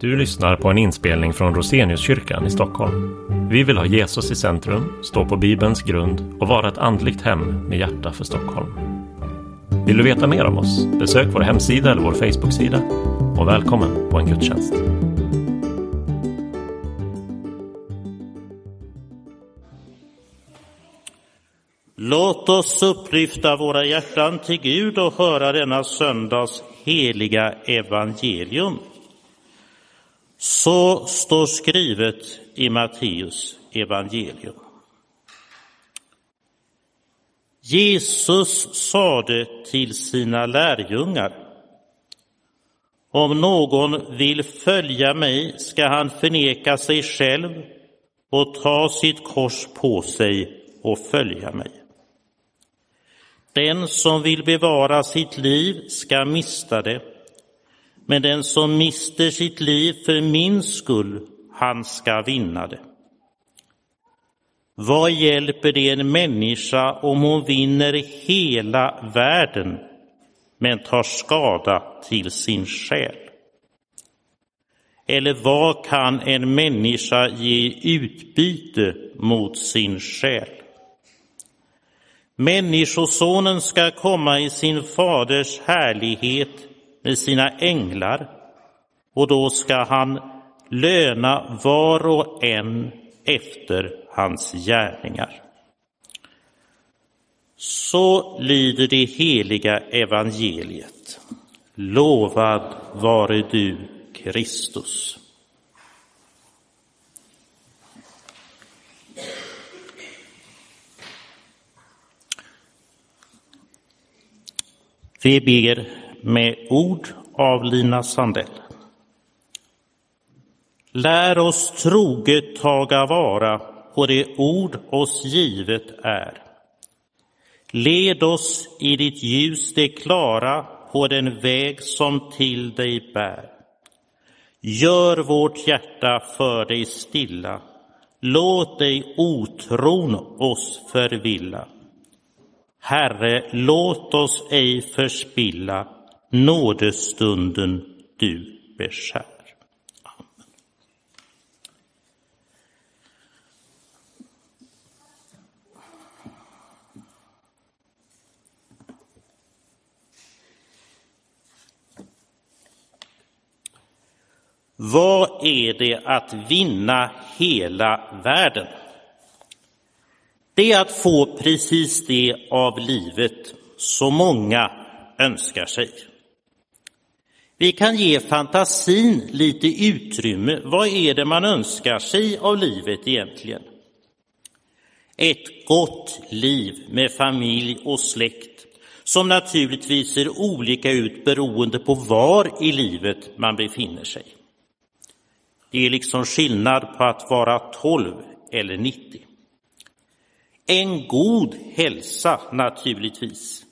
Du lyssnar på en inspelning från Roseniuskyrkan i Stockholm. Vi vill ha Jesus i centrum, stå på Bibelns grund och vara ett andligt hem med hjärta för Stockholm. Vill du veta mer om oss? Besök vår hemsida eller vår Facebooksida. Och välkommen på en gudstjänst. Låt oss upplyfta våra hjärtan till Gud och höra denna söndags heliga evangelium. Så står skrivet i Matteus evangelium. Jesus sade till sina lärjungar Om någon vill följa mig ska han förneka sig själv och ta sitt kors på sig och följa mig. Den som vill bevara sitt liv ska mista det, men den som mister sitt liv för min skull, han ska vinna det. Vad hjälper det en människa om hon vinner hela världen men tar skada till sin själ? Eller vad kan en människa ge utbyte mot sin själ? Människosonen ska komma i sin faders härlighet med sina änglar och då ska han löna var och en efter hans gärningar. Så lyder det heliga evangeliet. Lovad vare du, Kristus. Vi ber med ord av Lina Sandell. Lär oss troget taga vara på det ord oss givet är. Led oss i ditt ljus det klara på den väg som till dig bär. Gör vårt hjärta för dig stilla. Låt dig otron oss förvilla. Herre, låt oss ej förspilla nådestunden du beskär. Amen. Vad är det att vinna hela världen? Det är att få precis det av livet som många önskar sig. Vi kan ge fantasin lite utrymme. Vad är det man önskar sig av livet egentligen? Ett gott liv med familj och släkt som naturligtvis ser olika ut beroende på var i livet man befinner sig. Det är liksom skillnad på att vara 12 eller 90. En god hälsa naturligtvis.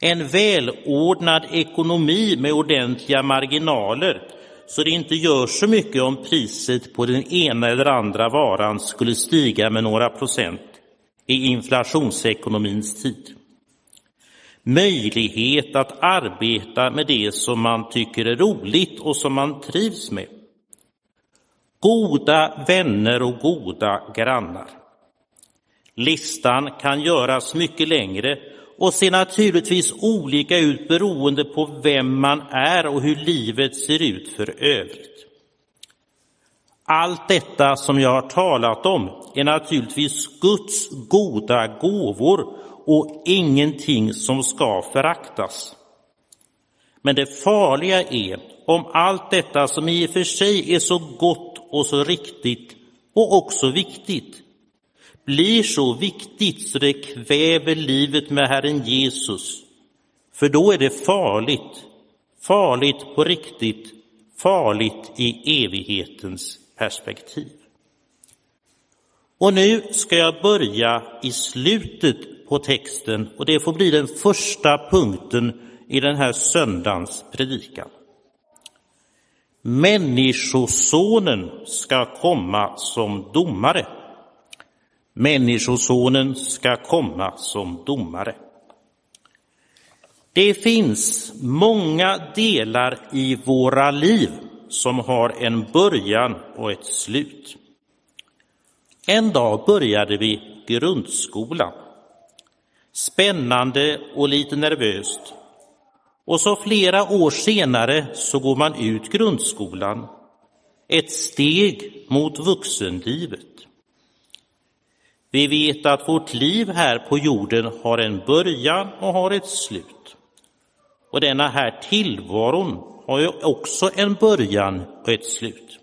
En välordnad ekonomi med ordentliga marginaler så det inte gör så mycket om priset på den ena eller andra varan skulle stiga med några procent i inflationsekonomins tid. Möjlighet att arbeta med det som man tycker är roligt och som man trivs med. Goda vänner och goda grannar. Listan kan göras mycket längre och ser naturligtvis olika ut beroende på vem man är och hur livet ser ut för övrigt. Allt detta som jag har talat om är naturligtvis Guds goda gåvor och ingenting som ska föraktas. Men det farliga är om allt detta som i och för sig är så gott och så riktigt och också viktigt blir så viktigt så det kväver livet med Herren Jesus. För då är det farligt, farligt på riktigt, farligt i evighetens perspektiv. Och nu ska jag börja i slutet på texten och det får bli den första punkten i den här söndagens predikan. Människosonen ska komma som domare. Människosonen ska komma som domare. Det finns många delar i våra liv som har en början och ett slut. En dag började vi grundskolan. Spännande och lite nervöst. Och så flera år senare så går man ut grundskolan. Ett steg mot vuxenlivet. Vi vet att vårt liv här på jorden har en början och har ett slut. Och denna här tillvaron har ju också en början och ett slut.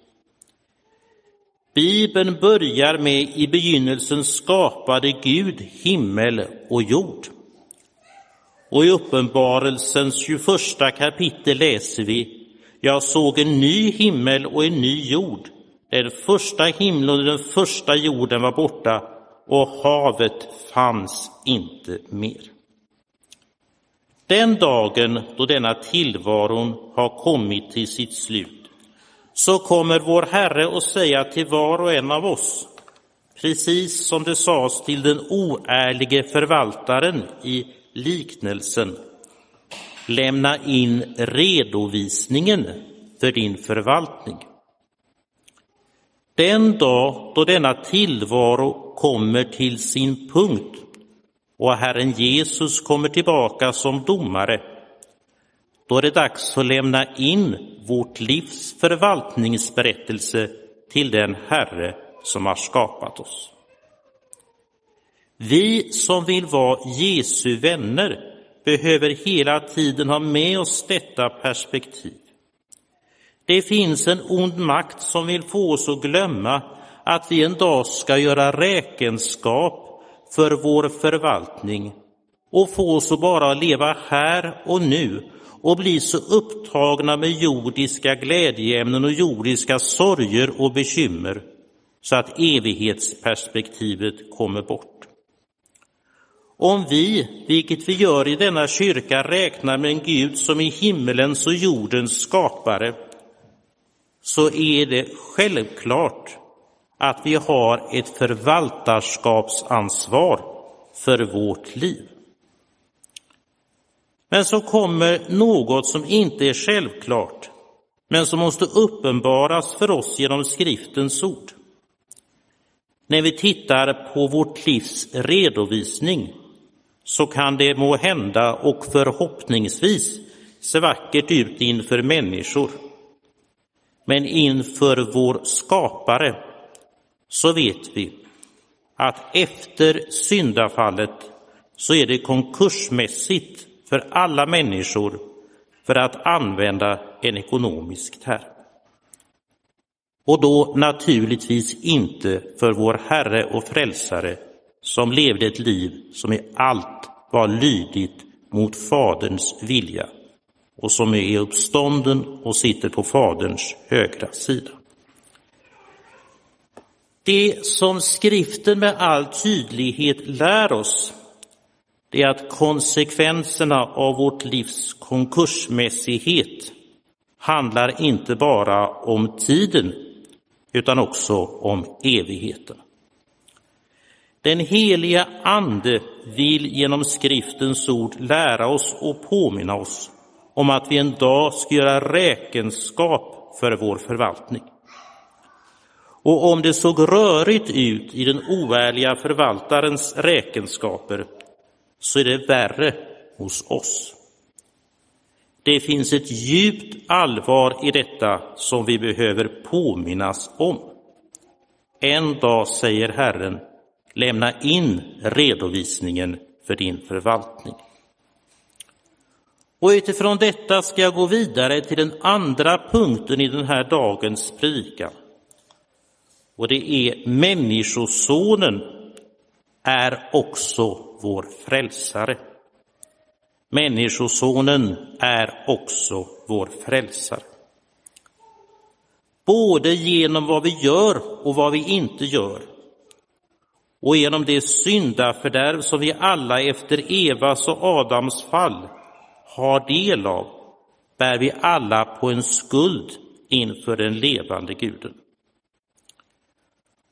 Bibeln börjar med i begynnelsen skapade Gud himmel och jord. Och i Uppenbarelsens 21 kapitel läser vi Jag såg en ny himmel och en ny jord. Den första himlen och den första jorden var borta och havet fanns inte mer. Den dagen då denna tillvaron har kommit till sitt slut så kommer vår Herre att säga till var och en av oss, precis som det sades till den oärlige förvaltaren i liknelsen, lämna in redovisningen för din förvaltning. Den dag då denna tillvaro kommer till sin punkt och Herren Jesus kommer tillbaka som domare, då är det dags att lämna in vårt livs förvaltningsberättelse till den Herre som har skapat oss. Vi som vill vara Jesu vänner behöver hela tiden ha med oss detta perspektiv. Det finns en ond makt som vill få oss att glömma att vi en dag ska göra räkenskap för vår förvaltning och få oss att bara leva här och nu och bli så upptagna med jordiska glädjeämnen och jordiska sorger och bekymmer så att evighetsperspektivet kommer bort. Om vi, vilket vi gör i denna kyrka, räknar med en Gud som är himmelens och jordens skapare, så är det självklart att vi har ett förvaltarskapsansvar för vårt liv. Men så kommer något som inte är självklart, men som måste uppenbaras för oss genom skriftens ord. När vi tittar på vårt livs redovisning så kan det må hända och förhoppningsvis se vackert ut inför människor. Men inför vår skapare så vet vi att efter syndafallet så är det konkursmässigt för alla människor för att använda en ekonomisk term. Och då naturligtvis inte för vår Herre och Frälsare som levde ett liv som i allt var lydigt mot Faderns vilja och som är uppstånden och sitter på Faderns högra sida. Det som skriften med all tydlighet lär oss det är att konsekvenserna av vårt livs konkursmässighet handlar inte bara om tiden utan också om evigheten. Den heliga Ande vill genom skriftens ord lära oss och påminna oss om att vi en dag ska göra räkenskap för vår förvaltning. Och om det såg rörigt ut i den oärliga förvaltarens räkenskaper så är det värre hos oss. Det finns ett djupt allvar i detta som vi behöver påminnas om. En dag, säger Herren, lämna in redovisningen för din förvaltning. Och utifrån detta ska jag gå vidare till den andra punkten i den här dagens predikan. Och det är Människosonen är också vår frälsare. Människosonen är också vår frälsare. Både genom vad vi gör och vad vi inte gör och genom det syndafördärv som vi alla efter Evas och Adams fall har del av bär vi alla på en skuld inför den levande guden.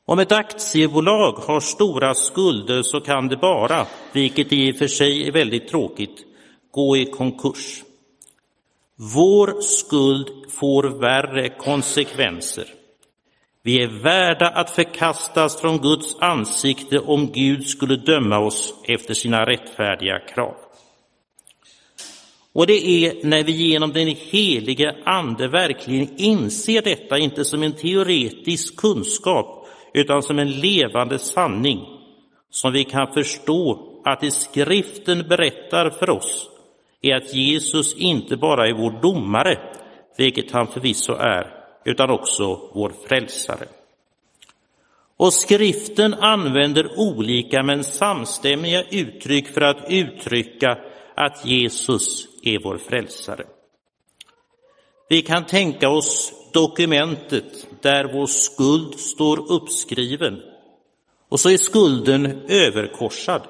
Om ett aktiebolag har stora skulder så kan det bara, vilket i och för sig är väldigt tråkigt, gå i konkurs. Vår skuld får värre konsekvenser. Vi är värda att förkastas från Guds ansikte om Gud skulle döma oss efter sina rättfärdiga krav. Och det är när vi genom den helige Ande verkligen inser detta, inte som en teoretisk kunskap, utan som en levande sanning, som vi kan förstå att det skriften berättar för oss är att Jesus inte bara är vår domare, vilket han förvisso är, utan också vår frälsare. Och skriften använder olika men samstämmiga uttryck för att uttrycka att Jesus är vår frälsare. Vi kan tänka oss dokumentet där vår skuld står uppskriven och så är skulden överkorsad.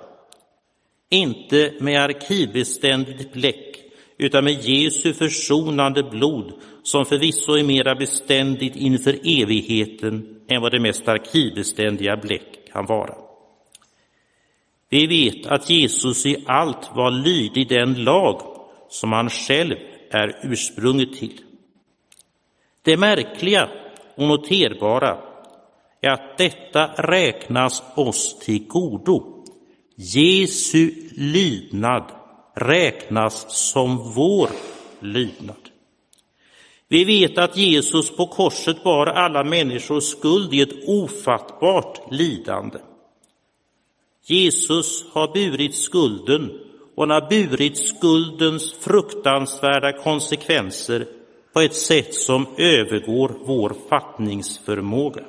Inte med arkivbeständigt bläck utan med Jesu försonande blod som förvisso är mera beständigt inför evigheten än vad det mest arkivbeständiga bläck kan vara. Vi vet att Jesus i allt var lydig den lag som han själv är ursprunget till. Det märkliga och noterbara är att detta räknas oss till godo. Jesu lydnad räknas som vår lydnad. Vi vet att Jesus på korset bar alla människors skuld i ett ofattbart lidande. Jesus har burit skulden och han har burit skuldens fruktansvärda konsekvenser på ett sätt som övergår vår fattningsförmåga.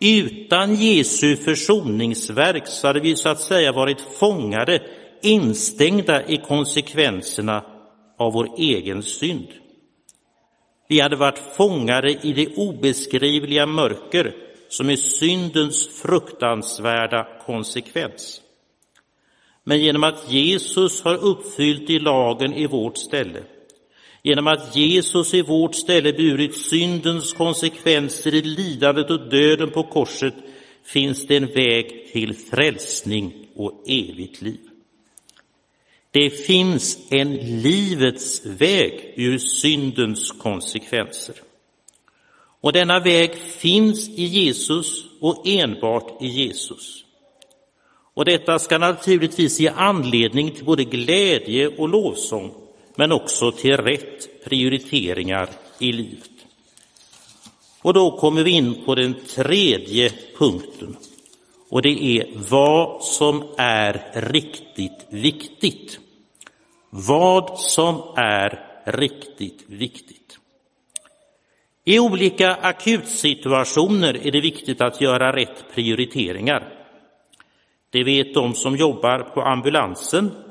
Utan Jesu försoningsverk så hade vi så att säga varit fångade, instängda i konsekvenserna av vår egen synd. Vi hade varit fångade i det obeskrivliga mörker som är syndens fruktansvärda konsekvens. Men genom att Jesus har uppfyllt i lagen i vårt ställe, genom att Jesus i vårt ställe burit syndens konsekvenser i lidandet och döden på korset, finns det en väg till frälsning och evigt liv. Det finns en livets väg ur syndens konsekvenser. Och denna väg finns i Jesus och enbart i Jesus. Och detta ska naturligtvis ge anledning till både glädje och lovsång, men också till rätt prioriteringar i livet. Och då kommer vi in på den tredje punkten. Och det är vad som är riktigt viktigt. Vad som är riktigt viktigt. I olika akutsituationer är det viktigt att göra rätt prioriteringar. Det vet de som jobbar på ambulansen.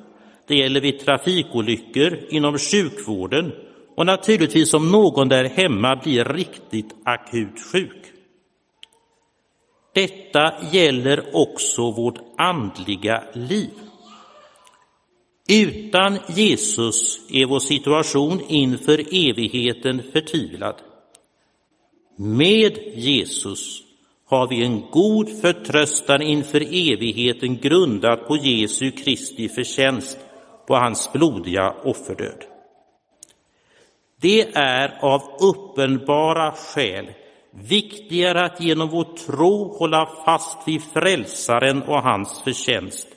Det gäller vid trafikolyckor, inom sjukvården och naturligtvis om någon där hemma blir riktigt akut sjuk. Detta gäller också vårt andliga liv. Utan Jesus är vår situation inför evigheten förtvivlad. Med Jesus har vi en god förtröstan inför evigheten grundad på Jesu Kristi förtjänst på hans blodiga offerdöd. Det är av uppenbara skäl viktigare att genom vår tro hålla fast vid Frälsaren och hans förtjänst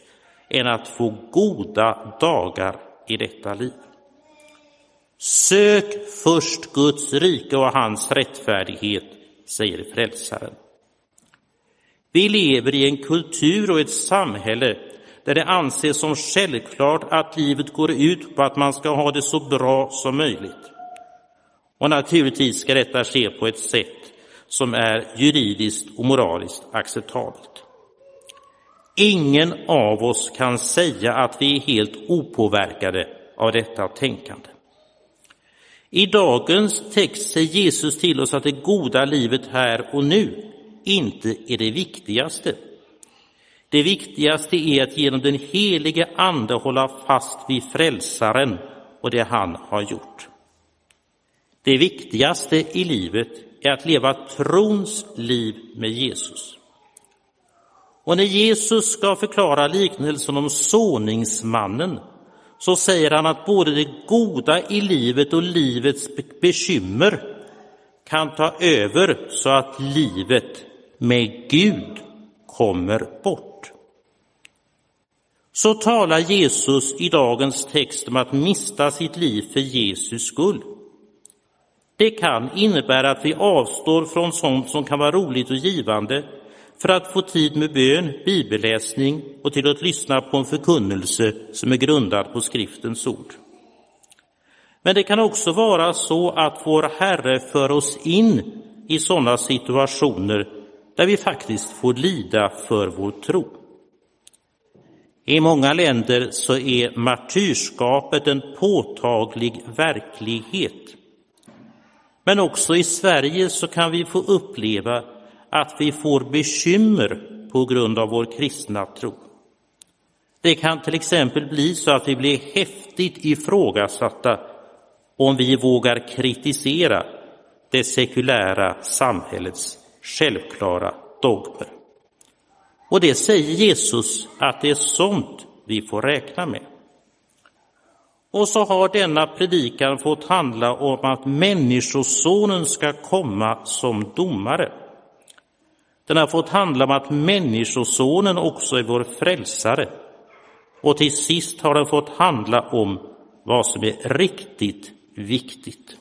än att få goda dagar i detta liv. Sök först Guds rike och hans rättfärdighet, säger Frälsaren. Vi lever i en kultur och ett samhälle där det anses som självklart att livet går ut på att man ska ha det så bra som möjligt. Och naturligtvis ska detta ske på ett sätt som är juridiskt och moraliskt acceptabelt. Ingen av oss kan säga att vi är helt opåverkade av detta tänkande. I dagens text säger Jesus till oss att det goda livet här och nu inte är det viktigaste. Det viktigaste är att genom den helige Ande hålla fast vid Frälsaren och det han har gjort. Det viktigaste i livet är att leva trons liv med Jesus. Och när Jesus ska förklara liknelsen om såningsmannen så säger han att både det goda i livet och livets bekymmer kan ta över så att livet med Gud kommer bort. Så talar Jesus i dagens text om att mista sitt liv för Jesus skull. Det kan innebära att vi avstår från sånt som kan vara roligt och givande för att få tid med bön, bibelläsning och till att lyssna på en förkunnelse som är grundad på skriftens ord. Men det kan också vara så att vår Herre för oss in i sådana situationer där vi faktiskt får lida för vår tro. I många länder så är martyrskapet en påtaglig verklighet. Men också i Sverige så kan vi få uppleva att vi får bekymmer på grund av vår kristna tro. Det kan till exempel bli så att vi blir häftigt ifrågasatta om vi vågar kritisera det sekulära samhällets självklara dogmer. Och det säger Jesus att det är sånt vi får räkna med. Och så har denna predikan fått handla om att Människosonen ska komma som domare. Den har fått handla om att Människosonen också är vår frälsare. Och till sist har den fått handla om vad som är riktigt viktigt.